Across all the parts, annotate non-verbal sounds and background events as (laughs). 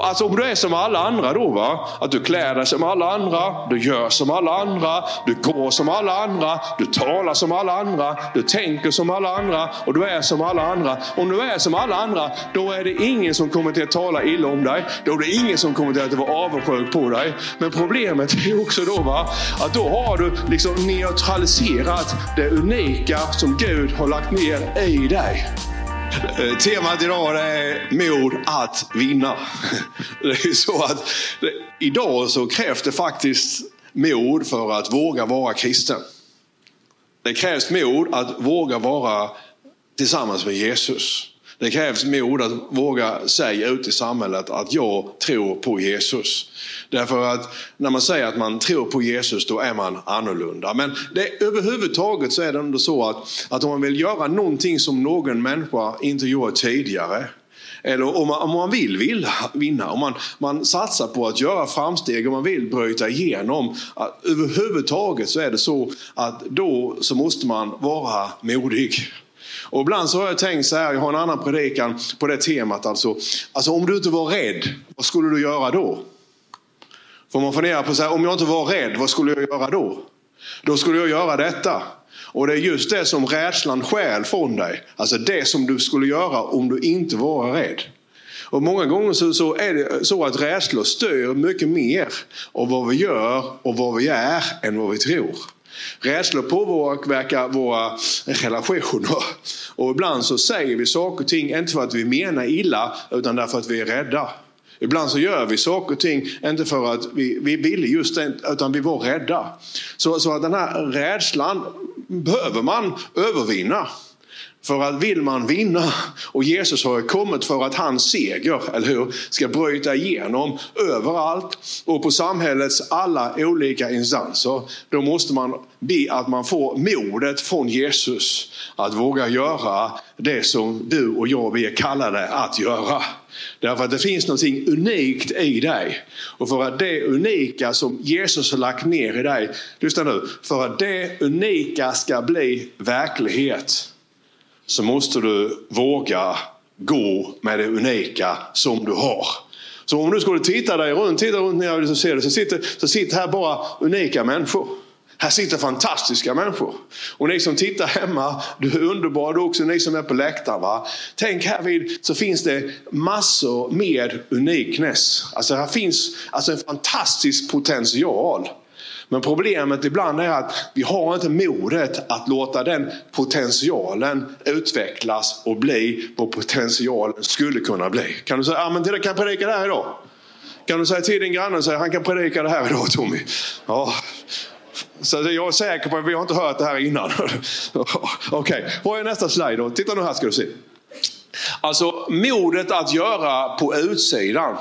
Alltså om du är som alla andra då, va? att du klär dig som alla andra, du gör som alla andra, du går som alla andra, du talar som alla andra, du tänker som alla andra och du är som alla andra. Om du är som alla andra, då är det ingen som kommer till att tala illa om dig. Då är det ingen som kommer till att vara avundsjuk på dig. Men problemet är också då va, att då har du liksom neutraliserat det unika som Gud har lagt ner i dig. Eh, temat idag är mod att vinna. Det är så att idag så krävs det faktiskt mod för att våga vara kristen. Det krävs mod att våga vara tillsammans med Jesus. Det krävs mod att våga säga ut i samhället att jag tror på Jesus. Därför att när man säger att man tror på Jesus då är man annorlunda. Men det, överhuvudtaget så är det ändå så att, att om man vill göra någonting som någon människa inte gjort tidigare eller om man, om man vill, vill vinna, om man, man satsar på att göra framsteg och man vill bryta igenom. Att överhuvudtaget så är det så att då så måste man vara modig. Och ibland så har jag tänkt så här, jag har en annan predikan på det temat. Alltså, alltså om du inte var rädd, vad skulle du göra då? Får man fundera på så här, om jag inte var rädd, vad skulle jag göra då? Då skulle jag göra detta. Och det är just det som rädslan stjäl från dig. Alltså det som du skulle göra om du inte var rädd. Och många gånger så, så, är det så att rädslor styr mycket mer av vad vi gör och vad vi är än vad vi tror. Rädslor påverkar våra relationer. Och ibland så säger vi saker och ting, inte för att vi menar illa, utan därför att vi är rädda. Ibland så gör vi saker och ting, inte för att vi, vi ville just det, utan vi var rädda. Så, så att den här rädslan behöver man övervinna. För att vill man vinna, och Jesus har kommit för att hans seger, eller hur, ska bryta igenom överallt och på samhällets alla olika instanser. Då måste man be att man får modet från Jesus att våga göra det som du och jag vi är kallade att göra. Därför att det finns någonting unikt i dig. Och för att det unika som Jesus har lagt ner i dig, lyssna nu, för att det unika ska bli verklighet så måste du våga gå med det unika som du har. Så om du skulle titta dig runt, titta runt när jag liksom ser det, så sitter, så sitter här bara unika människor. Här sitter fantastiska människor. Och ni som tittar hemma, du är underbar, du också, ni som är på läktaren. Va? Tänk här vid så finns det massor med unikness. Alltså här finns alltså en fantastisk potential. Men problemet ibland är att vi har inte modet att låta den potentialen utvecklas och bli vad potentialen skulle kunna bli. Kan du säga, ja men kan predika det här idag? Kan du säga till din granne att han kan predika det här idag Tommy? Ja. Så jag är säker på att vi har inte hört det här innan. (laughs) Okej, okay. vad är nästa slide då? Titta nu här ska du se. Alltså modet att göra på utsidan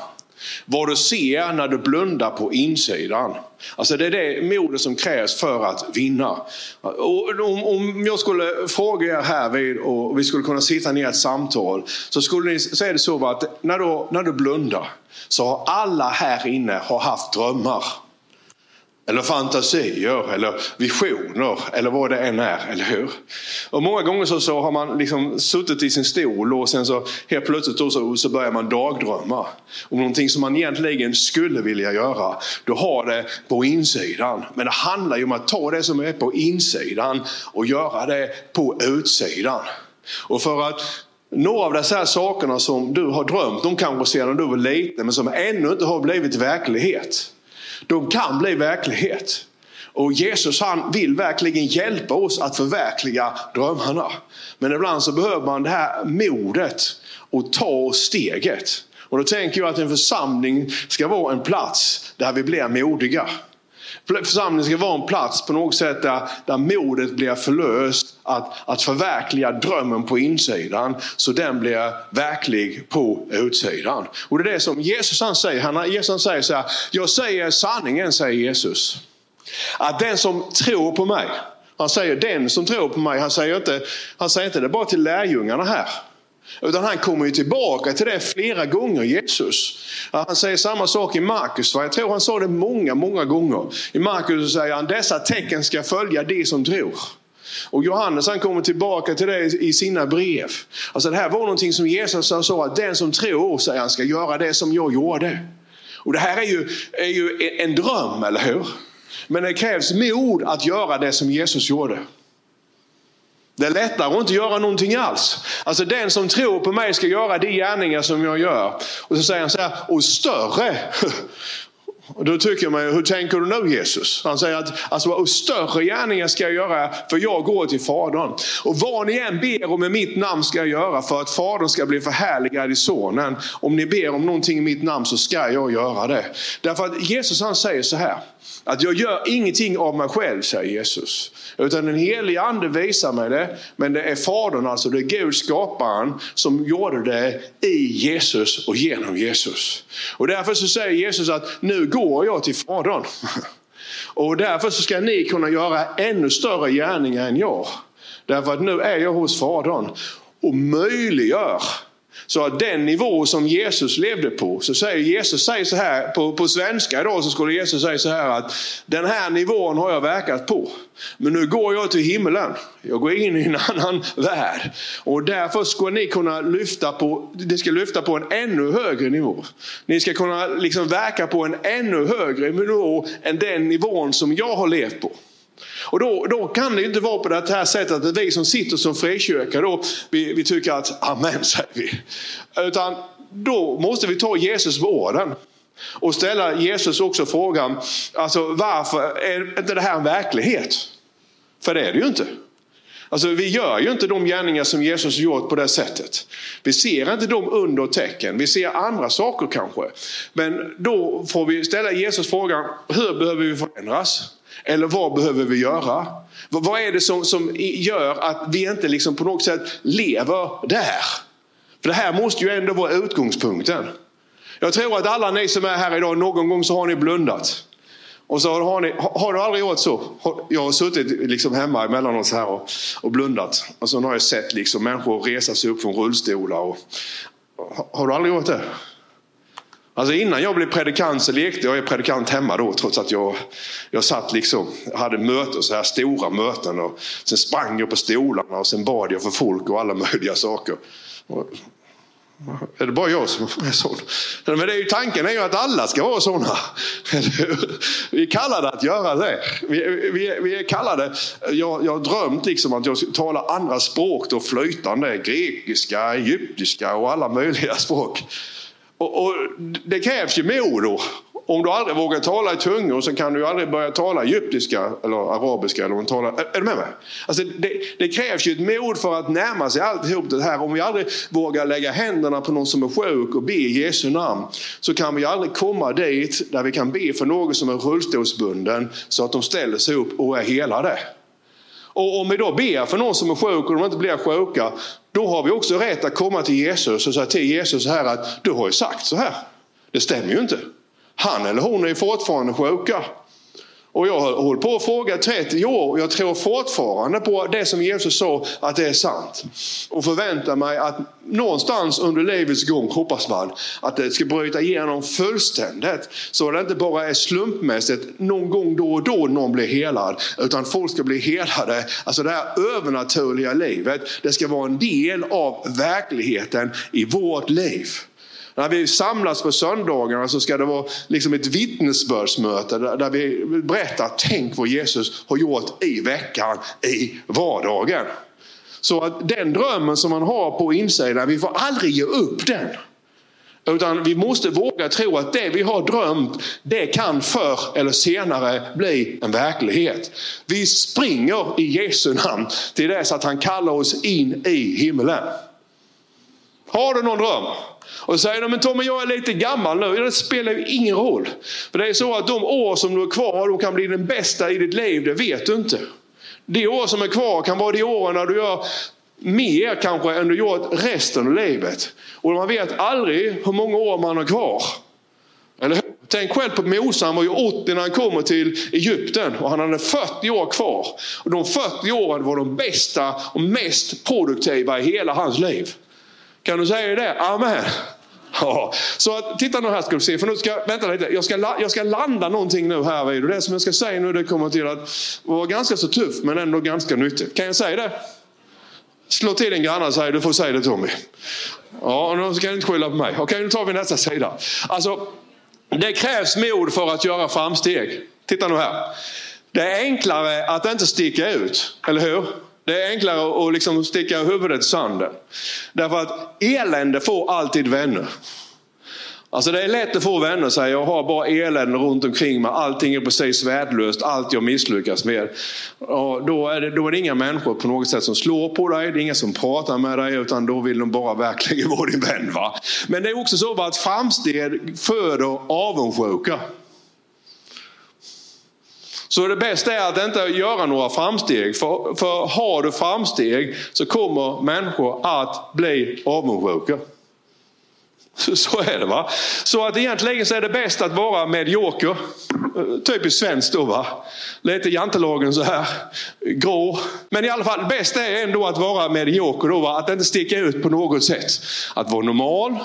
vad du ser när du blundar på insidan. Alltså det är det modet som krävs för att vinna. Och om, om jag skulle fråga er här vid, och vi skulle kunna sitta ner i ett samtal. Så, skulle ni, så är det så att när du, när du blundar så har alla här inne har haft drömmar. Eller fantasier, eller visioner, eller vad det än är, eller hur? Och många gånger så, så har man liksom suttit i sin stol och sen så helt plötsligt så, så börjar man dagdrömma. Om någonting som man egentligen skulle vilja göra. Du har det på insidan. Men det handlar ju om att ta det som är på insidan och göra det på utsidan. Och för att några av dessa sakerna som du har drömt om kanske sedan du var liten men som ännu inte har blivit verklighet de kan bli verklighet. Och Jesus han vill verkligen hjälpa oss att förverkliga drömmarna. Men ibland så behöver man det här modet och ta steget. Och då tänker jag att en församling ska vara en plats där vi blir modiga. Församlingen ska vara en plats på något sätt där, där modet blir förlöst att, att förverkliga drömmen på insidan så den blir verklig på utsidan. Och det är det som Jesus han säger. Han, Jesus han säger så här, jag säger sanningen säger Jesus. Att den som tror på mig, han säger den som tror på mig, han säger inte, han säger inte det bara till lärjungarna här. Utan han kommer ju tillbaka till det flera gånger, Jesus. Han säger samma sak i Markus. Jag tror han sa det många, många gånger. I Markus säger han, dessa tecken ska följa de som tror. Och Johannes han kommer tillbaka till det i sina brev. Alltså det här var någonting som Jesus sa att den som tror, säger han, ska göra det som jag gjorde. Och det här är ju, är ju en dröm, eller hur? Men det krävs mod att göra det som Jesus gjorde. Det är lättare att inte göra någonting alls. Alltså den som tror på mig ska göra de gärningar som jag gör. Och så säger han så här, och större. (laughs) Och då tycker man, hur tänker du nu Jesus? Han säger att alltså, större gärningar ska jag göra för jag går till Fadern. Och vad ni än ber om i mitt namn ska jag göra för att Fadern ska bli förhärligad i Sonen. Om ni ber om någonting i mitt namn så ska jag göra det. Därför att Jesus han säger så här. Att jag gör ingenting av mig själv, säger Jesus. Utan den helige ande visar mig det. Men det är Fadern, alltså det är Gud skaparen, som gjorde det i Jesus och genom Jesus. Och därför så säger Jesus att nu går jag till Fadern. (laughs) Och därför så ska ni kunna göra ännu större gärningar än jag. Därför att nu är jag hos Fadern och möjliggör så att den nivå som Jesus levde på, så säger Jesus säger så här, på, på svenska idag så skulle Jesus säga så här att den här nivån har jag verkat på. Men nu går jag till himlen. Jag går in i en annan värld. Och därför ska ni kunna lyfta på, det ska lyfta på en ännu högre nivå. Ni ska kunna liksom verka på en ännu högre nivå än den nivån som jag har levt på. Och då, då kan det inte vara på det här sättet att vi som sitter som frikyrka, då, vi, vi tycker att amen säger vi. Utan då måste vi ta Jesus på orden. Och ställa Jesus också frågan, alltså varför är inte det här en verklighet? För det är det ju inte. Alltså vi gör ju inte de gärningar som Jesus gjort på det sättet. Vi ser inte de under och tecken. Vi ser andra saker kanske. Men då får vi ställa Jesus frågan, hur behöver vi förändras? Eller vad behöver vi göra? Vad är det som, som gör att vi inte liksom på något sätt lever där? För det här måste ju ändå vara utgångspunkten. Jag tror att alla ni som är här idag, någon gång så har ni blundat. Och så har, ni, har du aldrig gjort så? Jag har suttit liksom hemma emellanåt här och, och blundat. Och så har jag sett liksom människor resa sig upp från rullstolar. Och, har du aldrig gjort det? Alltså innan jag blev predikant så lekte jag jag är predikant hemma då trots att jag, jag satt liksom, hade möten, så här stora möten. Och sen sprang jag på stolarna och sen bad jag för folk och alla (laughs) möjliga saker. Och, är det bara jag som (laughs) är sån? Men det är ju, tanken är ju att alla ska vara sådana. (laughs) Vi är kallade att göra det. Vi, vi, vi är kallade, jag, jag har drömt liksom att jag ska tala andra språk, då flytande, grekiska, egyptiska och alla möjliga språk. Och, och, det krävs ju mod då. Om du aldrig vågar tala i tungor så kan du aldrig börja tala egyptiska eller arabiska. Eller tala, är, du med mig? Alltså det, det, krävs ju ett mod för att närma sig alltihop det här. Om vi aldrig vågar lägga händerna på någon som är sjuk och be i Jesu namn så kan vi aldrig komma dit där vi kan be för någon som är rullstolsbunden så att de ställer sig upp och är helade. Och om vi då ber för någon som är sjuk och de inte blir sjuka, då har vi också rätt att komma till Jesus och säga till Jesus så här att du har ju sagt så här. Det stämmer ju inte. Han eller hon är fortfarande sjuka. Och jag har hållit på och frågat 30 år och jag tror fortfarande på det som Jesus sa att det är sant. Och förväntar mig att någonstans under livets gång, hoppas man, att det ska bryta igenom fullständigt. Så det inte bara är slumpmässigt någon gång då och då någon blir helad. Utan folk ska bli helade. Alltså det här övernaturliga livet, det ska vara en del av verkligheten i vårt liv. När vi samlas på söndagarna så ska det vara liksom ett vittnesbördsmöte där vi berättar, tänk vad Jesus har gjort i veckan, i vardagen. Så att den drömmen som man har på insidan, vi får aldrig ge upp den. Utan vi måste våga tro att det vi har drömt, det kan förr eller senare bli en verklighet. Vi springer i Jesu namn till dess att han kallar oss in i himlen. Har du någon dröm? Och så säger de, men Tommy jag är lite gammal nu. Det spelar ju ingen roll. För det är så att de år som du är kvar, de kan bli den bästa i ditt liv, det vet du inte. De år som är kvar kan vara de åren när du gör mer kanske än du gjort resten av livet. Och man vet aldrig hur många år man har kvar. Eller hur? Tänk själv på Mose, han var ju 80 när han kommer till Egypten och han hade 40 år kvar. Och de 40 åren var de bästa och mest produktiva i hela hans liv. Kan du säga det? Amen. Ja, så att, titta nu här ska du se, för nu ska, vänta lite, jag ska, jag ska landa någonting nu här vid. Och det som jag ska säga nu det kommer till att vara ganska så tufft men ändå ganska nyttigt. Kan jag säga det? Slå till din granne och säg, du får säga det Tommy. Ja, nu ska du inte skylla på mig. Okej, nu tar vi nästa sida. Alltså, det krävs mod för att göra framsteg. Titta nu här. Det är enklare att inte sticka ut, eller hur? Det är enklare att liksom sticka huvudet i sanden. Därför att elände får alltid vänner. Alltså det är lätt att få vänner och säga jag har bara elände runt omkring mig. Allting är precis värdelöst. Allt jag misslyckas med. Och då, är det, då är det inga människor på något sätt som slår på dig. Det är inga som pratar med dig. Utan då vill de bara verkligen (laughs) vara din vän. Va? Men det är också så att framsteg föder avundsjuka. Så det bästa är att inte göra några framsteg. För, för har du framsteg så kommer människor att bli avundsjuka. Så är det va. Så att egentligen så är det bäst att vara medioker. Typiskt svenskt då va. Lite jantelagen så här. Grå. Men i alla fall, bäst är ändå att vara medioker då va. Att inte sticka ut på något sätt. Att vara normal.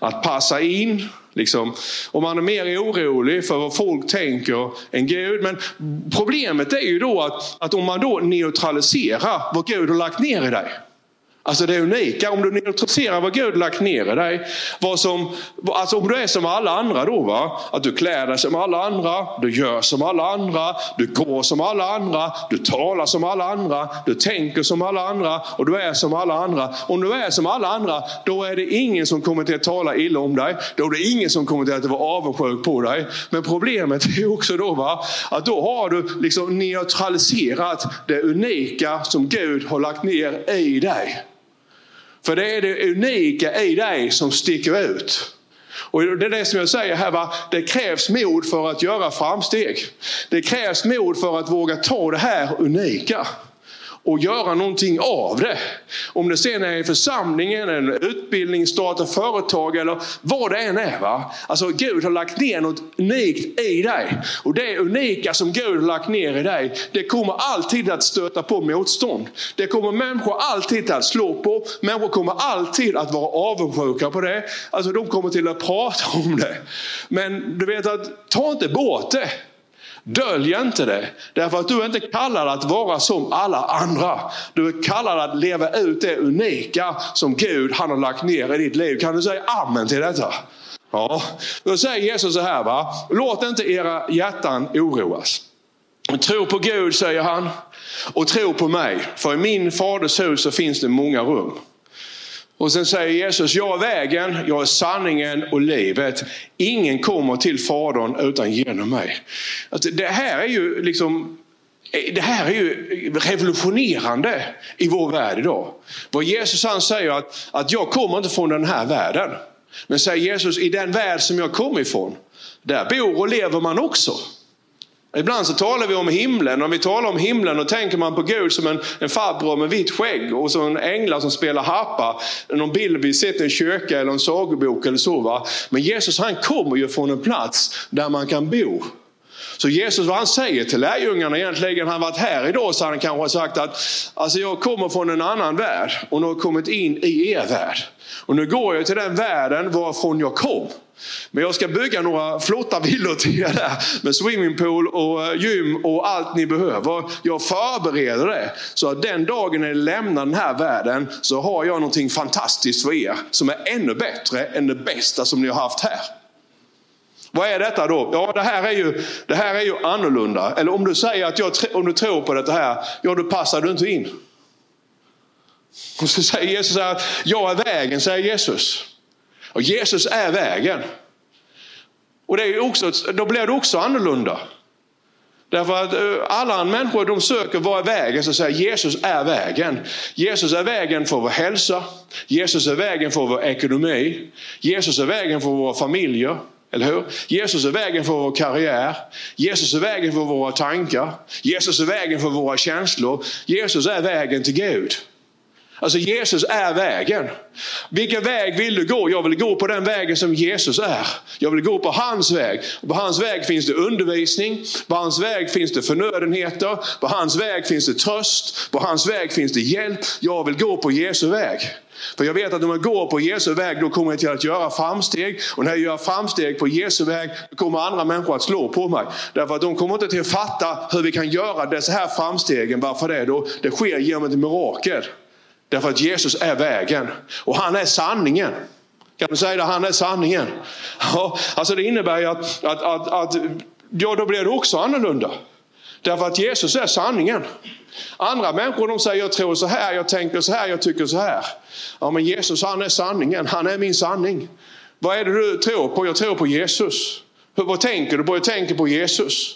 Att passa in. Liksom, Och man är mer orolig för vad folk tänker än Gud. Men problemet är ju då att, att om man då neutraliserar vad Gud har lagt ner i dig. Alltså det unika, om du neutraliserar vad Gud lagt ner i dig. Vad som, alltså om du är som alla andra då, va? att du klär dig som alla andra, du gör som alla andra, du går som alla andra, du talar som alla andra, du tänker som alla andra och du är som alla andra. Om du är som alla andra, då är det ingen som kommer till att tala illa om dig. Då är det ingen som kommer till att vara avundsjuk på dig. Men problemet är också då va? att då har du liksom neutraliserat det unika som Gud har lagt ner i dig. För det är det unika i dig som sticker ut. Och det är det som jag säger här, va? det krävs mod för att göra framsteg. Det krävs mod för att våga ta det här unika och göra någonting av det. Om det sen är i församlingen, en utbildning, starta företag eller vad det än är. Va? Alltså Gud har lagt ner något unikt i dig. Och det unika som Gud har lagt ner i dig, det kommer alltid att stöta på motstånd. Det kommer människor alltid att slå på. Människor kommer alltid att vara avundsjuka på det. Alltså de kommer till att prata om det. Men du vet att, ta inte bort det. Dölj inte det. Därför att du är inte kallad att vara som alla andra. Du är kallad att leva ut det unika som Gud han har lagt ner i ditt liv. Kan du säga amen till detta? Ja, då säger Jesus så här va. Låt inte era hjärtan oroas. Tro på Gud säger han och tro på mig. För i min faders hus så finns det många rum. Och sen säger Jesus, jag är vägen, jag är sanningen och livet. Ingen kommer till Fadern utan genom mig. Alltså, det här är ju liksom det här är ju revolutionerande i vår värld idag. Vad Jesus han säger att, att jag kommer inte från den här världen. Men säger Jesus, i den värld som jag kommer ifrån, där bor och lever man också. Ibland så talar vi om himlen. Om vi talar om himlen då tänker man på Gud som en, en farbror med vitt skägg och så en änglar som spelar harpa. Någon bild vi sett i en kyrka eller en sagobok eller så. Va? Men Jesus han kommer ju från en plats där man kan bo. Så Jesus vad han säger till lärjungarna egentligen, han varit här idag så han kanske har sagt att alltså jag kommer från en annan värld och nu har kommit in i er värld. Och nu går jag till den världen varifrån jag kom. Men jag ska bygga några flotta villor till er där med swimmingpool och eh, gym och allt ni behöver. Jag förbereder det. Så att den dagen ni lämnar den här världen så har jag någonting fantastiskt för er som är ännu bättre än det bästa som ni har haft här. Vad är detta då? Ja, det här är ju, det här är ju annorlunda. Eller om du säger att jag, om du tror på det här, ja då passar du inte in. Och så säger Jesus att jag är vägen, säger Jesus. Och Jesus är vägen. Och det är också, då blir det också annorlunda. Därför att eh, alla människor de söker vad är vägen, så säger Jesus är vägen. Jesus är vägen för vår hälsa. Jesus är vägen för vår ekonomi. Jesus är vägen för våra familjer. Eller hur? Jesus är vägen för vår karriär. Jesus är vägen för våra tankar. Jesus är vägen för våra känslor. Jesus är vägen till Gud. Alltså Jesus är vägen. Vilken väg vill du gå? Jag vill gå på den vägen som Jesus är. Jag vill gå på hans väg. Och på hans väg finns det undervisning. På hans väg finns det förnödenheter. På hans väg finns det tröst. På hans väg finns det hjälp. Jag vill gå på Jesu väg. För jag vet att om jag går på Jesu väg då kommer jag till att göra framsteg. Och när jag gör framsteg på Jesu väg då kommer andra människor att slå på mig. Därför att de kommer inte till att fatta hur vi kan göra dessa här framstegen. Varför det? Då? Det sker genom ett mirakel. Därför att Jesus är vägen och han är sanningen. Kan du säga det? Han är sanningen. Ja, alltså det innebär ju att, att, att, att ja, då blir det också annorlunda. Därför att Jesus är sanningen. Andra människor de säger jag tror så här, jag tänker så här, jag tycker så här. Ja men Jesus han är sanningen, han är min sanning. Vad är det du tror på? Jag tror på Jesus. Vad tänker du på? Jag tänker på Jesus.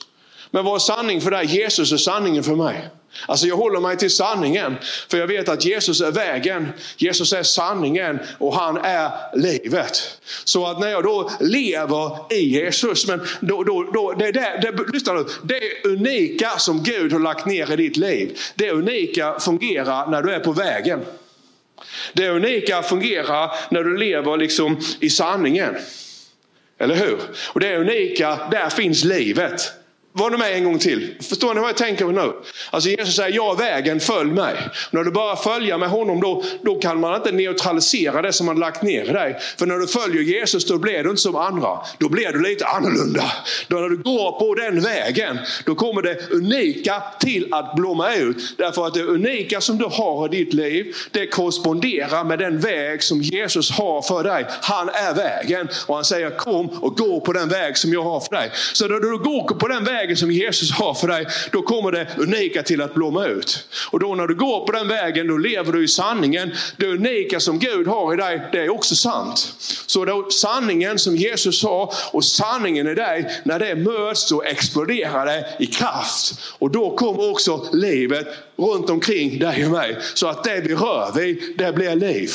Men vad är sanning för dig? Jesus är sanningen för mig. Alltså jag håller mig till sanningen. För jag vet att Jesus är vägen, Jesus är sanningen och han är livet. Så att när jag då lever i Jesus, men då, då, då, det, det, det, lyssna nu, det unika som Gud har lagt ner i ditt liv, det unika fungerar när du är på vägen. Det unika fungerar när du lever liksom i sanningen. Eller hur? Och det unika, där finns livet. Var ni med en gång till? Förstår ni vad jag tänker på nu? Alltså Jesus säger, jag är vägen, följ mig. När du bara följer med honom då, då kan man inte neutralisera det som han lagt ner i dig. För när du följer Jesus då blir du inte som andra. Då blir du lite annorlunda. Då när du går på den vägen, då kommer det unika till att blomma ut. Därför att det unika som du har i ditt liv, det korresponderar med den väg som Jesus har för dig. Han är vägen och han säger kom och gå på den väg som jag har för dig. Så när du går på den vägen vägen som Jesus har för dig, då kommer det unika till att blomma ut. Och då när du går på den vägen, då lever du i sanningen. Det unika som Gud har i dig, det är också sant. Så då sanningen som Jesus har och sanningen i dig, när det möts så exploderar det i kraft. Och då kommer också livet runt omkring dig och mig. Så att det vi rör vid, det blir liv.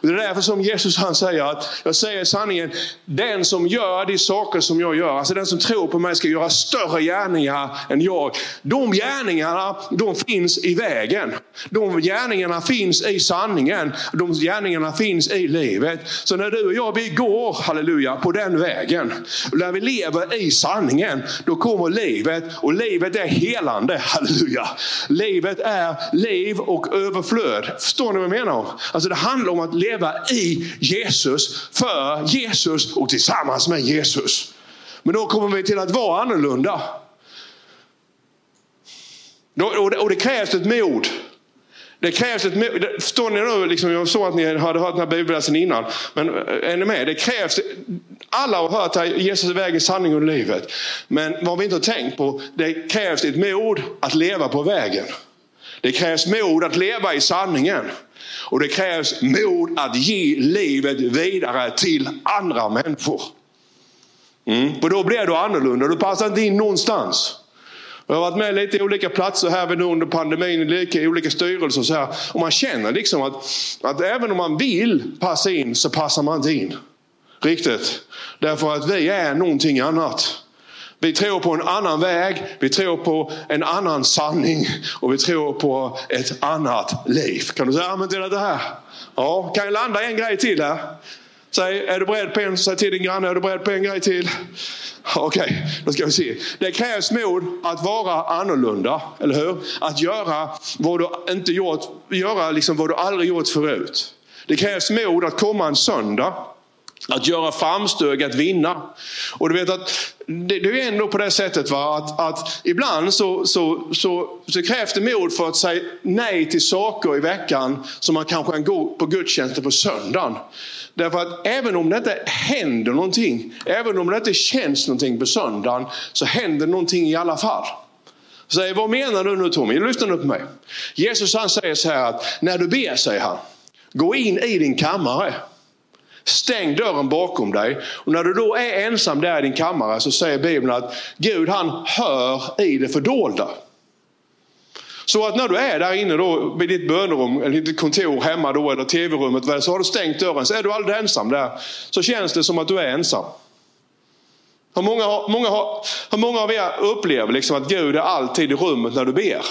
Och det är därför som Jesus han säger att, jag säger sanningen, den som gör de saker som jag gör, alltså den som tror på mig ska göra större gärningar än jag. De gärningarna, de finns i vägen. De gärningarna finns i sanningen. De gärningarna finns i livet. Så när du och jag, vi går, halleluja, på den vägen. När vi lever i sanningen, då kommer livet. Och livet är helande, halleluja. Livet är liv och överflöd. Förstår ni vad jag menar? Alltså det handlar om att leva leva i Jesus, för Jesus och tillsammans med Jesus. Men då kommer vi till att vara annorlunda. Och det krävs ett mod. Det krävs ett mod. Förstår ni nu? Liksom, jag såg att ni hade hört den här bibelläsningen innan. Men eh, är ni med? Det krävs. Alla har hört att Jesus är vägen, sanningen och livet. Men vad vi inte har tänkt på. Det krävs ett mod att leva på vägen. Det krävs mod att leva i sanningen. Och det krävs mod att ge livet vidare till andra människor. Mm. För då blir du annorlunda, du passar inte in någonstans. Jag har varit med lite i olika platser här nu under pandemin, i olika styrelser. Och, så här. och man känner liksom att, att även om man vill passa in så passar man inte in. Riktigt. Därför att vi är någonting annat. Vi tror på en annan väg, vi tror på en annan sanning och vi tror på ett annat liv. Kan du säga amen till det här? Ja, kan jag landa en grej till här? Säg, är du beredd på en? Säg till din granne, är du beredd på en grej till? Okej, okay, då ska vi se. Det krävs mod att vara annorlunda, eller hur? Att göra vad du inte gjort, göra liksom vad du aldrig gjort förut. Det krävs mod att komma en söndag att göra framsteg, att vinna. Och du vet att det, det är ändå på det sättet va? Att, att ibland så, så, så, så, krävs det mod för att säga nej till saker i veckan som man kanske kan gå på gudstjänsten på söndagen. Därför att även om det inte händer någonting, även om det inte känns någonting på söndagen, så händer någonting i alla fall. Säger, vad menar du nu Tommy? Lyssna nu på mig. Jesus han säger så här att när du ber, säger han, gå in i din kammare Stäng dörren bakom dig. Och när du då är ensam där i din kammare så säger Bibeln att Gud han hör i det fördolda. Så att när du är där inne då vid ditt bönerum, eller ditt kontor hemma då, eller tv-rummet, så har du stängt dörren, så är du aldrig ensam där. Så känns det som att du är ensam. Hur många, många, hur många av er upplever liksom att Gud är alltid i rummet när du ber?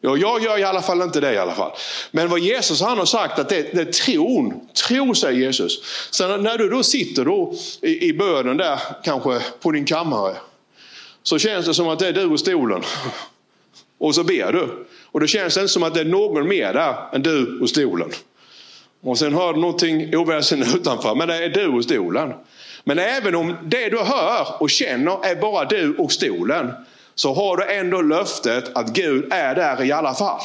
Ja, jag gör i alla fall inte det i alla fall. Men vad Jesus han har sagt att det, det är tron. Tro säger Jesus. Så när du då sitter då i, i bönen där kanske på din kammare. Så känns det som att det är du och stolen. (laughs) Och så ber du. Och det känns inte som att det är någon mer där än du och stolen. Och sen hör du någonting oväsen (laughs) utanför, men det är du och stolen. Men även om det du hör och känner är bara du och stolen, så har du ändå löftet att Gud är där i alla fall.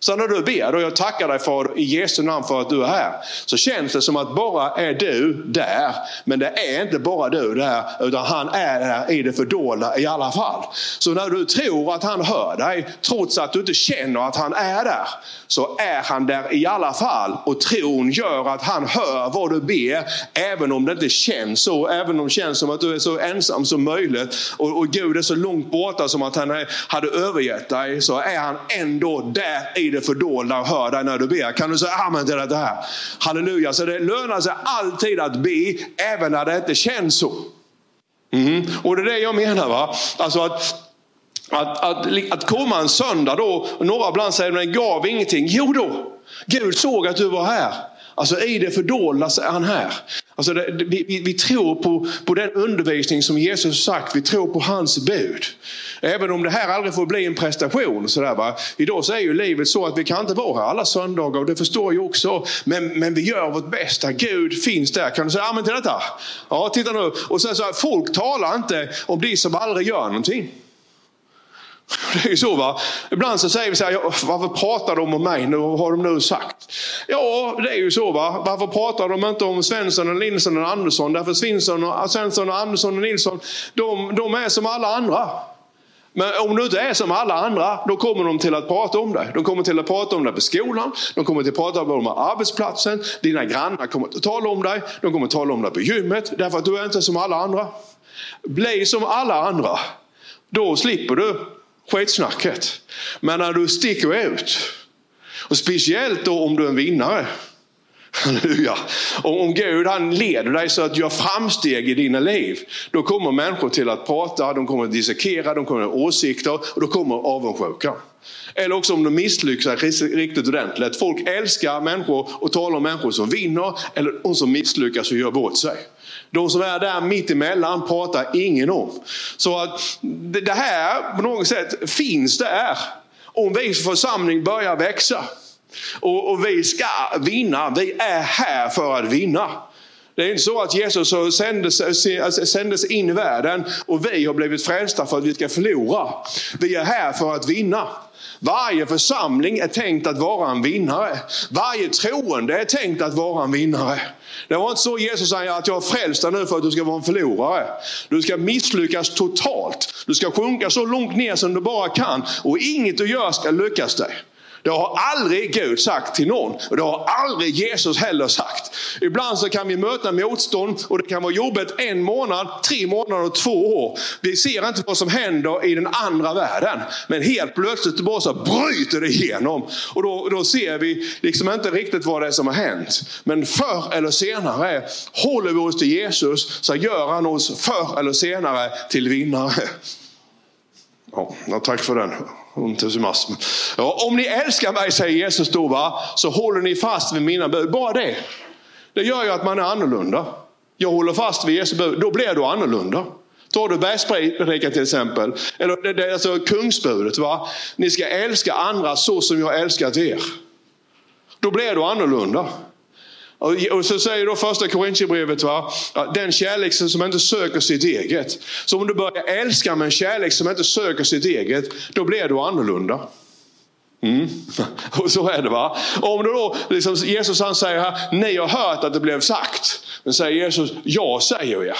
Så när du ber och jag tackar dig Fader i Jesu namn för att du är här. Så känns det som att bara är du där. Men det är inte bara du där. Utan han är där i det fördolda i alla fall. Så när du tror att han hör dig. Trots att du inte känner att han är där. Så är han där i alla fall. Och tron gör att han hör vad du ber. Även om det inte känns så. Även om det känns som att du är så ensam som möjligt. Och, och Gud är så långt borta som att han hade övergett dig. Så är han ändå där i det fördolda och hör dig när du ber. Kan du säga amen till det här? Halleluja. Så det lönar sig alltid att be, även när det inte känns så. Mm. Och det är det jag menar. va. Alltså att att, att, att komma en söndag då, och några ibland säger den gav ingenting. Jo då, Gud såg att du var här. Alltså i det fördolda så är han här. Alltså det, vi, vi, vi, tror på, på den undervisning som Jesus sagt, vi tror på hans bud. Även om det här aldrig får bli en prestation. Så där, va? Idag så är ju livet så att vi kan inte vara här alla söndagar och det förstår jag också. Men, men vi gör vårt bästa. Gud finns där. Kan du säga amen till detta? Ja, titta nu. Och sen så här, folk talar inte om de som aldrig gör någonting. (laughs) Det är ju så va. Ibland så säger vi så här, varför pratar de om mig? Nu Vad har de nu sagt. Ja, det är ju så va. Varför pratar de inte om Svensson, och Nilsson och Andersson? Därför Svensson och, Svensson och Andersson och Nilsson, de, de är som alla andra. Men om du inte är som alla andra, då kommer de till att prata om dig. De kommer till att prata om dig på skolan, de kommer till att prata om dig på arbetsplatsen, dina grannar kommer att tala om dig, de kommer att tala om dig på gymmet, därför att du är inte som alla andra. Bli som alla andra, då slipper du skitsnacket. Men när du sticker ut, och speciellt då om du är en vinnare. (laughs) Halleluja. Om Gud han leder dig så att du gör framsteg i dina liv. Då kommer människor till att prata, de kommer att dissekera, de kommer att ha åsikter och då kommer avundsjuka. Eller också om de misslyckas riktigt ordentligt. Folk älskar människor och talar om människor som vinner eller de som misslyckas och gör bort sig. De som är där mittemellan pratar ingen om. Så att det här på något sätt finns där. Om vi som församling börjar växa. Och, och vi ska vinna. Vi är här för att vinna. Det är inte så att Jesus sändes, sändes in i världen och vi har blivit frälsta för att vi ska förlora. Vi är här för att vinna. Varje församling är tänkt att vara en vinnare. Varje troende är tänkt att vara en vinnare. Det var inte så Jesus säger att jag frälst dig nu för att du ska vara en förlorare. Du ska misslyckas totalt. Du ska sjunka så långt ner som du bara kan och inget du gör ska lyckas dig. Det har aldrig Gud sagt till någon och det har aldrig Jesus heller sagt. Ibland så kan vi möta motstånd och det kan vara jobbigt en månad, tre månader och två år. Vi ser inte vad som händer i den andra världen. Men helt plötsligt bara så bryter det igenom. Och då, då ser vi liksom inte riktigt vad det är som har hänt. Men förr eller senare håller vi oss till Jesus så gör han oss förr eller senare till vinnare. Ja, tack för den entusiasm. Ja, om ni älskar mig, säger Jesus då, va, så håller ni fast vid mina bud. Bara det. Det gör ju att man är annorlunda. Jag håller fast vid Jesu bud, då blir du annorlunda. Tar du bergspredikan till exempel, eller det, det, alltså kungsbudet. Va? Ni ska älska andra så som jag älskat er. Då blir du annorlunda. Och så säger då första Korintierbrevet, va? den kärlek som inte söker sitt eget. Så om du börjar älska med en kärlek som inte söker sitt eget, då blir du annorlunda. Mm. (laughs) Och så är det va. om du då, liksom, Jesus han säger här, ni har hört att det blev sagt. Men säger Jesus, jag säger er.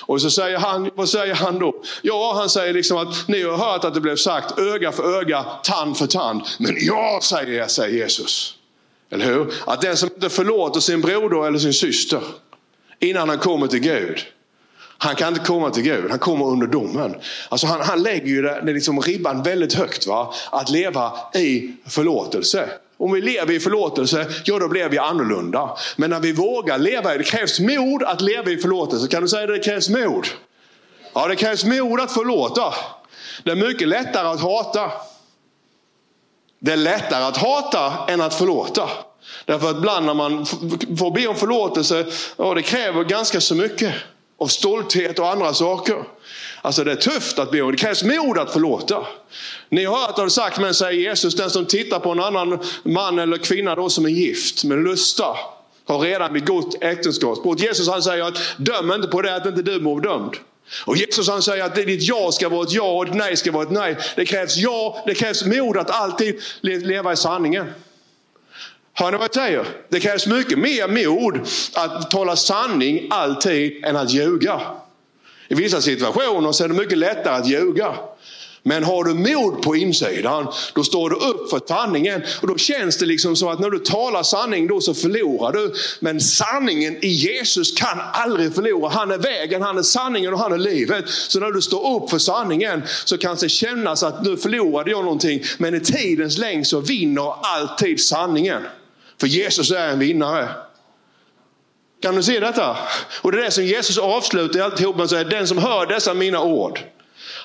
Och så säger han, vad säger han då? Ja, han säger liksom att ni har hört att det blev sagt öga för öga, tand för tand. Men jag säger er, säger Jesus. Eller hur? Att den som inte förlåter sin broder eller sin syster innan han kommer till Gud. Han kan inte komma till Gud, han kommer under domen. Alltså han, han lägger ju det, det liksom ribban väldigt högt. Va? Att leva i förlåtelse. Om vi lever i förlåtelse, ja då blir vi annorlunda. Men när vi vågar leva i, det krävs mod att leva i förlåtelse. Kan du säga det, det krävs mod? Ja, det krävs mod att förlåta. Det är mycket lättare att hata. Det är lättare att hata än att förlåta. Därför att ibland när man får be om förlåtelse, ja, det kräver ganska så mycket. av stolthet och andra saker. Alltså det är tufft att be, om, det krävs mod att förlåta. Ni har hört det sagt, men säger Jesus, den som tittar på en annan man eller kvinna då som är gift med lusta har redan begått äktenskapsbrott. Jesus han säger att döm inte på det att inte du mår dömd. Och Jesus han säger att ditt ja ska vara ett ja och ditt nej ska vara ett nej. Det krävs ja, det krävs mod att alltid leva i sanningen. Hör ni vad jag säger? Det krävs mycket mer mod att tala sanning alltid än att ljuga. I vissa situationer så är det mycket lättare att ljuga. Men har du mod på insidan, då står du upp för sanningen. Och då känns det liksom så att när du talar sanning, då så förlorar du. Men sanningen i Jesus kan aldrig förlora. Han är vägen, han är sanningen och han är livet. Så när du står upp för sanningen så kan det kännas att nu förlorade jag någonting. Men i tidens längd så vinner alltid sanningen. För Jesus är en vinnare. Kan du se detta? Och det är det som Jesus avslutar alltihop med att säga, den som hör dessa mina ord.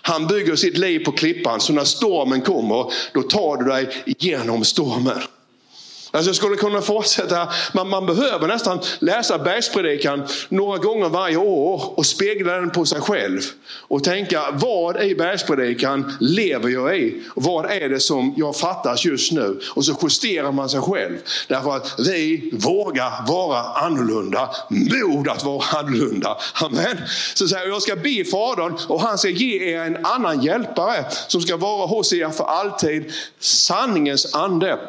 Han bygger sitt liv på klippan, så när stormen kommer, då tar du dig igenom stormen. Alltså jag skulle kunna fortsätta. Man, man behöver nästan läsa bergspredikan några gånger varje år och spegla den på sig själv. Och tänka, vad i bergspredikan lever jag i? vad är det som jag fattas just nu? Och så justerar man sig själv. Därför att vi vågar vara annorlunda. Mod att vara annorlunda. Amen. Så säger jag ska be Fadern och han ska ge er en annan hjälpare som ska vara hos er för alltid. Sanningens ande.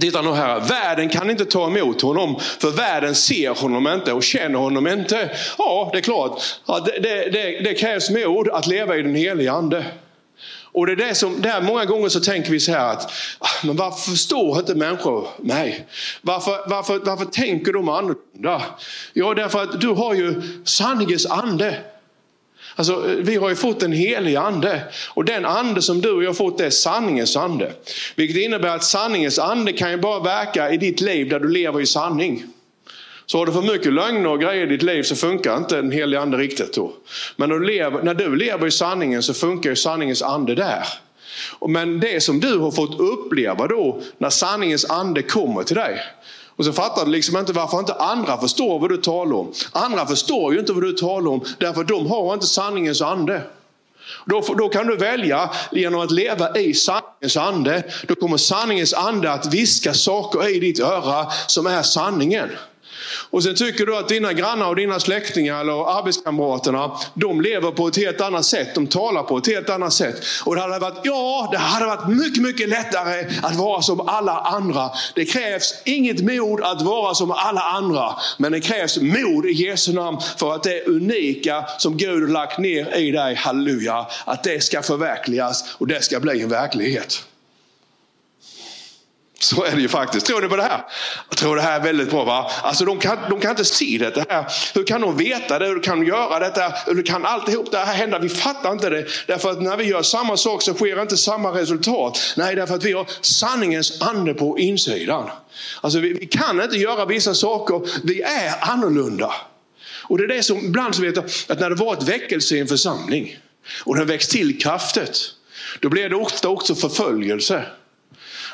Titta nu här, världen kan inte ta emot honom för världen ser honom inte och känner honom inte. Ja, det är klart, ja, det, det, det, det krävs mod att leva i den heliga ande. Och det är det som, där många gånger så tänker vi så här att, ah, men varför förstår inte människor mig? Varför, varför, varför tänker de annorlunda? Ja, därför att du har ju sanningens ande. Alltså, vi har ju fått en helig ande och den ande som du och jag har fått är sanningens ande. Vilket innebär att sanningens ande kan ju bara verka i ditt liv där du lever i sanning. Så har du för mycket lögner och grejer i ditt liv så funkar inte den Helige ande riktigt då. Men när du lever, när du lever i sanningen så funkar ju sanningens ande där. Men det som du har fått uppleva då när sanningens ande kommer till dig. Och så fattar du liksom inte varför inte andra förstår vad du talar om. Andra förstår ju inte vad du talar om därför att de har inte sanningens ande. Då, då kan du välja genom att leva i sanningens ande. Då kommer sanningens ande att viska saker i ditt öra som är sanningen. Och sen tycker du att dina grannar och dina släktingar eller arbetskamraterna, de lever på ett helt annat sätt. De talar på ett helt annat sätt. Och det hade varit, ja, det hade varit mycket, mycket lättare att vara som alla andra. Det krävs inget mod att vara som alla andra. Men det krävs mod i Jesu namn för att det unika som Gud har lagt ner i dig, halleluja, att det ska förverkligas och det ska bli en verklighet. Så är det ju faktiskt. Tror ni på det här? Jag tror det här är väldigt bra. Va? Alltså de kan, de kan inte se det här. Hur kan de veta det? Hur kan de göra detta? Hur kan alltihop det här hända? Vi fattar inte det. Därför att när vi gör samma sak så sker inte samma resultat. Nej, därför att vi har sanningens ande på insidan. Alltså vi, vi kan inte göra vissa saker. Vi är annorlunda. Och det är det som ibland så vet jag, att när det var ett väckelse i en församling och den växt till kraftigt. Då blir det ofta också förföljelse.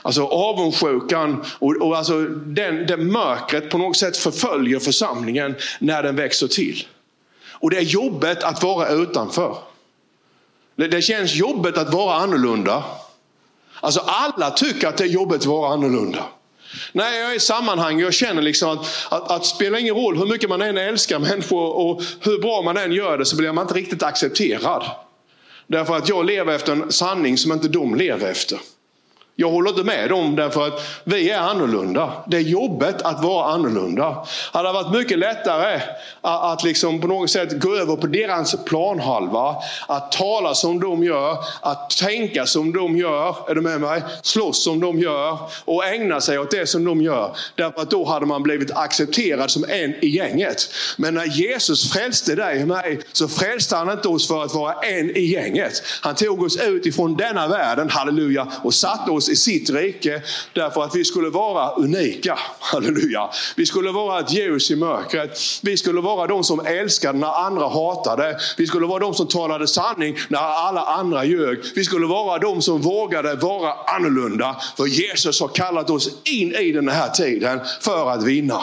Alltså avundsjukan och, och alltså den, den mörkret på något sätt förföljer församlingen när den växer till. Och det är jobbet att vara utanför. Det, det känns jobbigt att vara annorlunda. Alltså alla tycker att det är jobbigt att vara annorlunda. När jag är i sammanhang jag känner liksom att, att, att spelar ingen roll hur mycket man än älskar människor och hur bra man än gör det så blir man inte riktigt accepterad. Därför att jag lever efter en sanning som inte de lever efter. Jag håller inte med dem därför att vi är annorlunda. Det är jobbet att vara annorlunda. Det hade varit mycket lättare att liksom på något sätt gå över på deras planhalva. Att tala som de gör, att tänka som de gör, är du med mig? Slåss som de gör och ägna sig åt det som de gör. Därför att då hade man blivit accepterad som en i gänget. Men när Jesus frälste dig och mig så frälste han inte oss för att vara en i gänget. Han tog oss ut ifrån denna världen, halleluja, och satte oss i sitt rike därför att vi skulle vara unika. (laughs) Halleluja. Vi skulle vara ett ljus i mörkret. Vi skulle vara de som älskade när andra hatade. Vi skulle vara de som talade sanning när alla andra ljög. Vi skulle vara de som vågade vara annorlunda. För Jesus har kallat oss in i den här tiden för att vinna.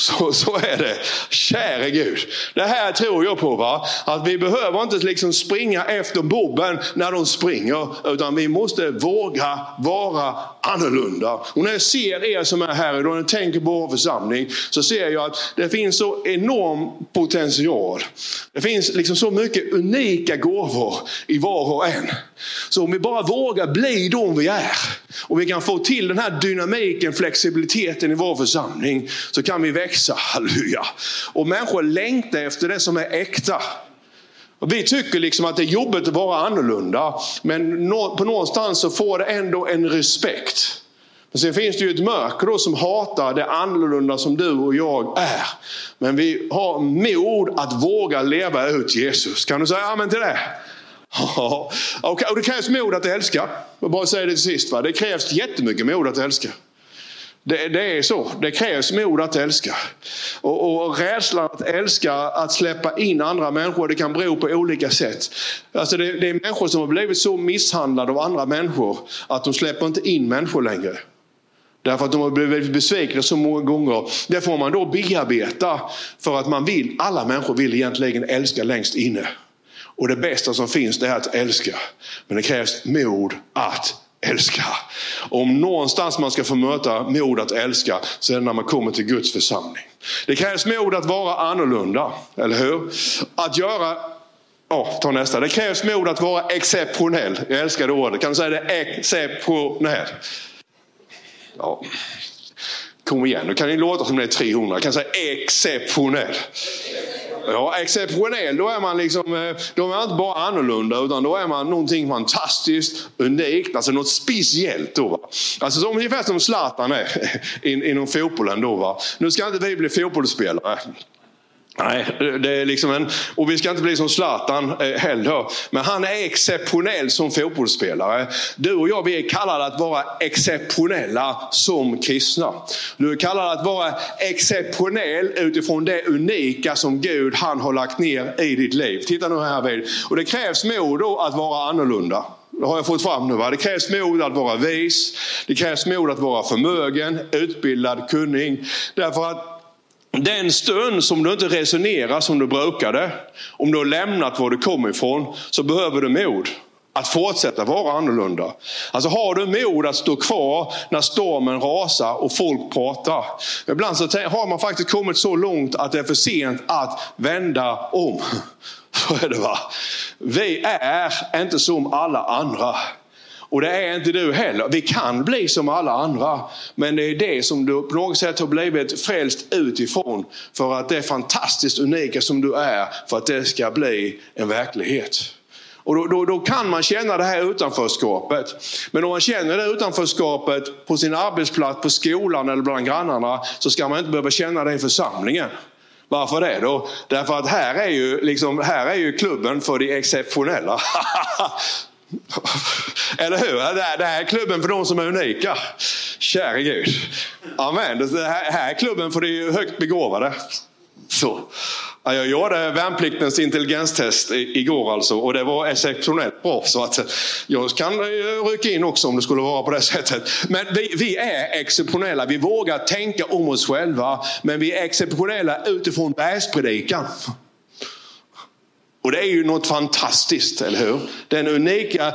Så, så är det. Käre Gud. Det här tror jag på. va? Att vi behöver inte liksom springa efter bobben när de springer. Utan vi måste våga vara annorlunda. Och när jag ser er som är här idag, när jag tänker på vår församling. Så ser jag att det finns så enorm potential. Det finns liksom så mycket unika gåvor i var och en. Så om vi bara vågar bli de vi är. Och vi kan få till den här dynamiken, flexibiliteten i vår församling. Så kan vi växa, halleluja. Och människor längtar efter det som är äkta. Vi tycker liksom att det är jobbigt att vara annorlunda. Men på någonstans så får det ändå en respekt. Men sen finns det ju ett mörker då som hatar det annorlunda som du och jag är. Men vi har mod att våga leva ut Jesus. Kan du säga amen till det? Ja, och det krävs mod att älska. Jag bara säger det till sist. Va? Det krävs jättemycket mod att älska. Det, det, är så. Det krävs mod att älska. Och, och rädslan att älska, att släppa in andra människor, det kan bero på olika sätt. Alltså det, det är människor som har blivit så misshandlade av andra människor att de släpper inte in människor längre. Därför att de har blivit besvikna så många gånger. Det får man då bearbeta för att man vill, alla människor vill egentligen älska längst inne. Och det bästa som finns det är att älska. Men det krävs mod att älska. Om någonstans man ska få möta mod att älska så är det när man kommer till Guds församling. Det krävs mod att vara annorlunda, eller hur? Att göra Ja, ta nästa. Det krävs mod att vara exceptionell. Jag älskar det ordet. Kan du säga det? Exceptionell. Ja. Kom igen, nu kan ni låta som det är 300. Jag kan säga exceptionell. Ja, exceptionell, då är man liksom, eh, då är man inte bara annorlunda utan då är man någonting fantastiskt, unikt, alltså något speciellt. Då, va? Alltså som, ungefär som Zlatan är (laughs) inom fotbollen. Då, va? Nu ska inte vi bli fotbollsspelare. Nej, det är liksom en, och vi ska inte bli som Zlatan eh, heller. Men han är exceptionell som fotbollsspelare. Du och jag vi är kallade att vara exceptionella som kristna. Du är kallad att vara exceptionell utifrån det unika som Gud han har lagt ner i ditt liv. Titta nu här vid. Och det krävs mod att vara annorlunda. Det har jag fått fram nu. Va? Det krävs mod att vara vis. Det krävs mod att vara förmögen, utbildad, kunnig. Därför att den stund som du inte resonerar som du brukade, om du har lämnat var du kom ifrån, så behöver du mod att fortsätta vara annorlunda. Alltså har du mod att stå kvar när stormen rasar och folk pratar. Ibland så har man faktiskt kommit så långt att det är för sent att vända om. (laughs) Så är det va. Vi är inte som alla andra. Och det är inte du heller. Vi kan bli som alla andra. Men det är det som du på något sätt har blivit frälst utifrån. För att det är fantastiskt unika som du är. För att det ska bli en verklighet. Och då, då, då, kan man känna det här utanförskapet. Men om man känner det utanförskapet på sin arbetsplats, på skolan eller bland grannarna. Så ska man inte behöva känna det i församlingen. Varför det då? Därför att här är ju, liksom, här är ju klubben för de exceptionella. (laughs) (laughs) Eller hur? Det här är klubben för de som är unika. Käre Gud. Amen. Det här är klubben för de högt begåvade. Så. Jag gjorde värnpliktens intelligenstest igår alltså och det var exceptionellt bra. Så att jag kan eh, rycka in också om det skulle vara på det (laughs) sättet. Men vi, vi är exceptionella. Vi vågar tänka om oss själva. Men vi är exceptionella utifrån bergspredikan. Och det är ju något fantastiskt, eller hur? Den unika,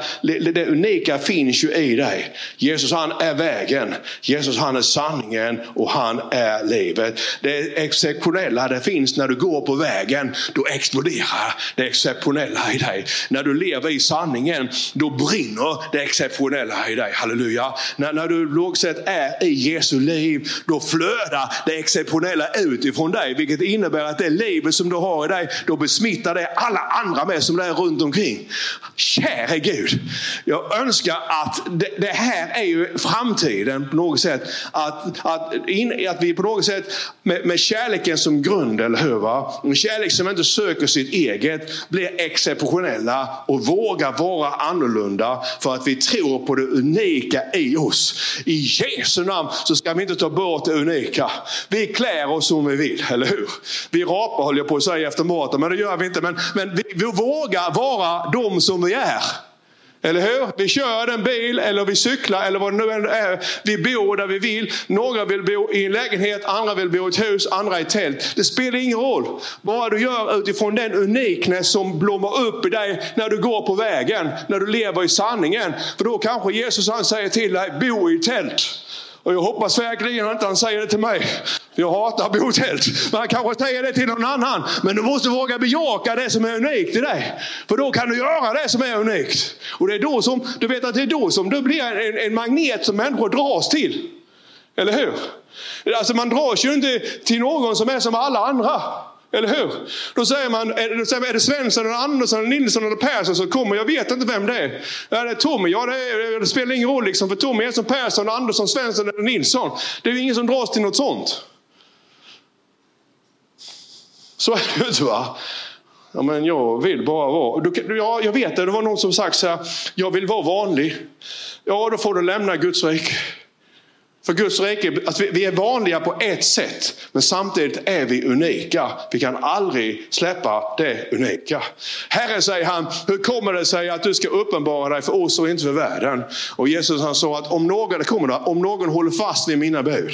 det unika finns ju i dig. Jesus han är vägen, Jesus han är sanningen och han är livet. Det exceptionella det finns när du går på vägen, då exploderar det exceptionella i dig. När du lever i sanningen, då brinner det exceptionella i dig. Halleluja. När, när du lågt sett är i Jesu liv, då flödar det exceptionella ut ifrån dig. Vilket innebär att det livet som du har i dig, då besmittar det alla alla andra med som det är runt omkring. Käre Gud, jag önskar att det, det här är ju framtiden på något sätt. Att, att, in, att vi på något sätt med, med kärleken som grund, eller hur? Va? En kärlek som inte söker sitt eget, blir exceptionella och vågar vara annorlunda för att vi tror på det unika i oss. I Jesu namn så ska vi inte ta bort det unika. Vi klär oss som vi vill, eller hur? Vi rapar håller jag på att säga efter maten, men det gör vi inte. Men, men vi, vi vågar vara de som vi är. Eller hur? Vi kör en bil eller vi cyklar eller vad det nu än är. Vi bor där vi vill. Några vill bo i en lägenhet, andra vill bo i ett hus, andra i ett tält. Det spelar ingen roll. Bara du gör utifrån den unikness som blommar upp i dig när du går på vägen. När du lever i sanningen. För då kanske Jesus han säger till dig, bo i tält. Och jag hoppas verkligen inte han säger det till mig. Jag hatar botält. Men han kanske säger det till någon annan. Men du måste våga bejaka det som är unikt i dig. För då kan du göra det som är unikt. Och det är då som, du vet att det är då som du blir en, en magnet som människor dras till. Eller hur? Alltså man dras ju inte till någon som är som alla andra. Eller hur? Då säger man, är det Svensson, eller Andersson, eller Nilsson eller Persson som kommer? Jag vet inte vem det är. Är det Tommy? Ja, det, är, det spelar ingen roll liksom. För Tommy är som Persson, Andersson, Svensson eller Nilsson. Det är ju ingen som dras till något sånt. Så är det ju inte va? Ja, men jag vill bara vara... Ja, jag vet det, det var någon som sagt så här, jag vill vara vanlig. Ja, då får du lämna Guds rike. För Guds rike, alltså, att vi är vanliga på ett sätt, men samtidigt är vi unika. Vi kan aldrig släppa det unika. Herren säger han, hur kommer det sig att du ska uppenbara dig för oss och inte för världen? Och Jesus han sa att om någon, det kommer det, om någon håller fast vid mina bud,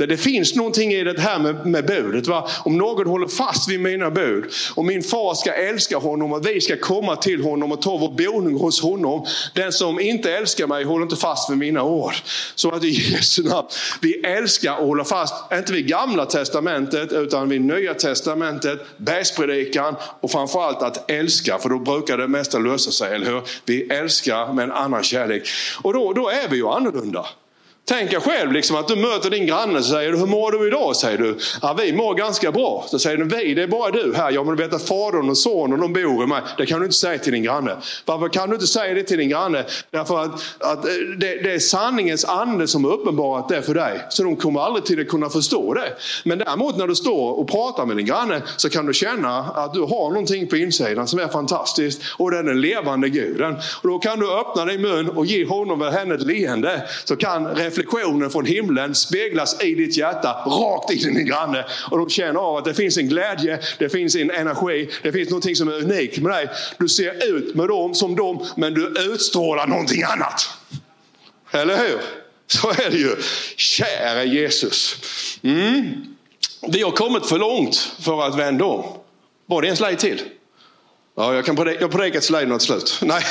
det, det finns någonting i det här med, med budet. Va? Om någon håller fast vid mina bud, och min far ska älska honom och vi ska komma till honom och ta vår boning hos honom. Den som inte älskar mig håller inte fast vid mina ord. Så att i Jesu namn, vi älskar och håller fast, inte vid gamla testamentet utan vid nya testamentet, bergspredikan och framförallt att älska, för då brukar det mesta lösa sig, eller hur? Vi älskar med en annan kärlek. Och då, då är vi ju annorlunda. Tänk er själv liksom att du möter din granne och säger hur mår du idag? säger du. Ja, vi mår ganska bra. Så säger du, vi, det är bara du här. Ja, men du vet att fadern och sonen de bor i mig. Det kan du inte säga till din granne. Varför kan du inte säga det till din granne? Därför att, att eh, det, det är sanningens ande som har uppenbarat det för dig. Så de kommer aldrig till att kunna förstå det. Men däremot när du står och pratar med din granne så kan du känna att du har någonting på insidan som är fantastiskt. Och det är den levande guden. Och då kan du öppna din mun och ge honom eller henne ett leende. Så kan reflektionen från himlen speglas i ditt hjärta, rakt in i din granne. Och de känner av att det finns en glädje, det finns en energi, det finns någonting som är unikt med dig. Du ser ut med dem som dem, men du utstrålar någonting annat. Eller hur? Så är det ju. Käre Jesus. Mm. Vi har kommit för långt för att vända om. Var det en slide till? Ja, jag kan predika, jag predikar till något slut. Nej,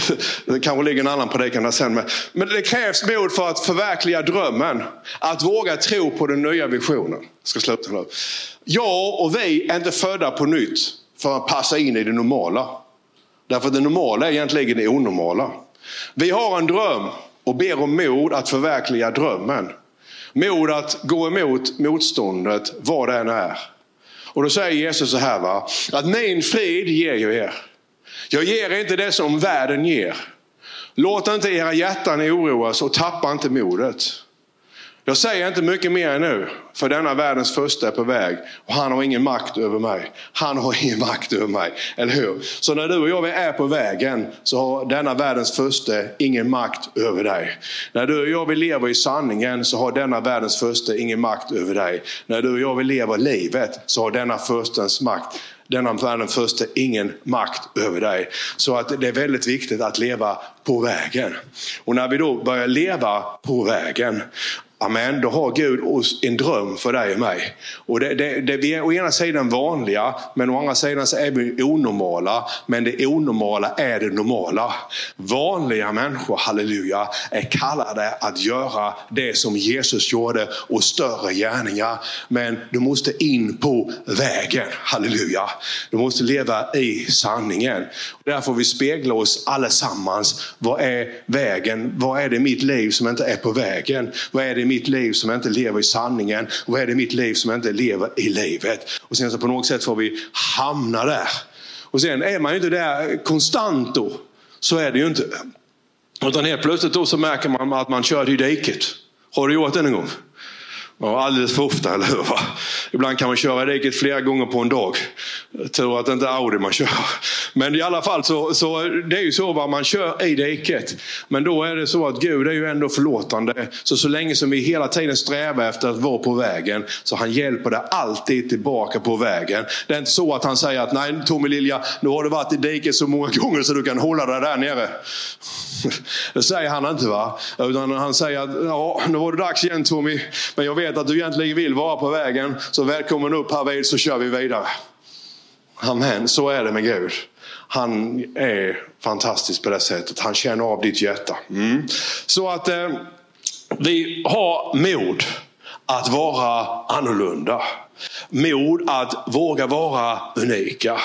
(laughs) det kanske ligger en annan predikan där sen. Men det krävs mod för att förverkliga drömmen. Att våga tro på den nya visionen. Jag ska sluta nu. Jag och vi är inte födda på nytt för att passa in i det normala. Därför att det normala är egentligen det onormala. Vi har en dröm och ber om mod att förverkliga drömmen. Mod att gå emot motståndet, vad det än är. Och då säger Jesus så här, va? att min frid ger jag er. Jag ger er inte det som världen ger. Låt inte era hjärtan oroas och tappa inte modet. Jag säger inte mycket mer nu, för denna världens första är på väg och han har ingen makt över mig. Han har ingen makt över mig, eller hur? Så när du och jag är på vägen så har denna världens första ingen makt över dig. När du och jag vill leva i sanningen så har denna världens första ingen makt över dig. När du och jag vill leva livet så har denna förstens makt denna världen första ingen makt över dig. Så att det är väldigt viktigt att leva på vägen. Och när vi då börjar leva på vägen Amen, då har Gud en dröm för dig och mig. Och det, det, det, vi är å ena sidan vanliga, men å andra sidan så är vi onormala. Men det onormala är det normala. Vanliga människor, halleluja, är kallade att göra det som Jesus gjorde och större gärningar. Men du måste in på vägen, halleluja. Du måste leva i sanningen. Där får vi spegla oss allesammans. Vad är vägen? Vad är det i mitt liv som inte är på vägen? Vad är det i mitt liv som inte lever i sanningen? Vad är det i mitt liv som inte lever i livet? Och sen så på något sätt får vi hamna där. Och sen är man ju inte där konstant då. Så är det ju inte. Utan helt plötsligt då så märker man att man kör i diket. Har du gjort det någon gång? Ja, alldeles för ofta, eller hur? Ibland kan man köra i diket flera gånger på en dag. Tur att det inte är Audi man kör. Men i alla fall så, så det är ju så vad man kör i diket. Men då är det så att Gud är ju ändå förlåtande. Så så länge som vi hela tiden strävar efter att vara på vägen så han hjälper dig alltid tillbaka på vägen. Det är inte så att han säger att nej Tommy Lilja, nu har du varit i diket så många gånger så du kan hålla dig där nere. (laughs) Det säger han inte va. Utan han säger att ja, nu var det dags igen Tommy. Men jag vet att du egentligen vill vara på vägen. Så välkommen upp här vid så kör vi vidare. Amen, så är det med Gud. Han är fantastisk på det sättet. Han känner av ditt hjärta. Mm. Så att eh, vi har mod att vara annorlunda. Mod att våga vara unika.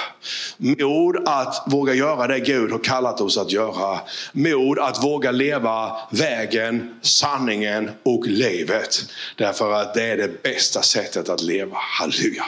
Mod att våga göra det Gud har kallat oss att göra. Mod att våga leva vägen, sanningen och livet. Därför att det är det bästa sättet att leva. Halleluja.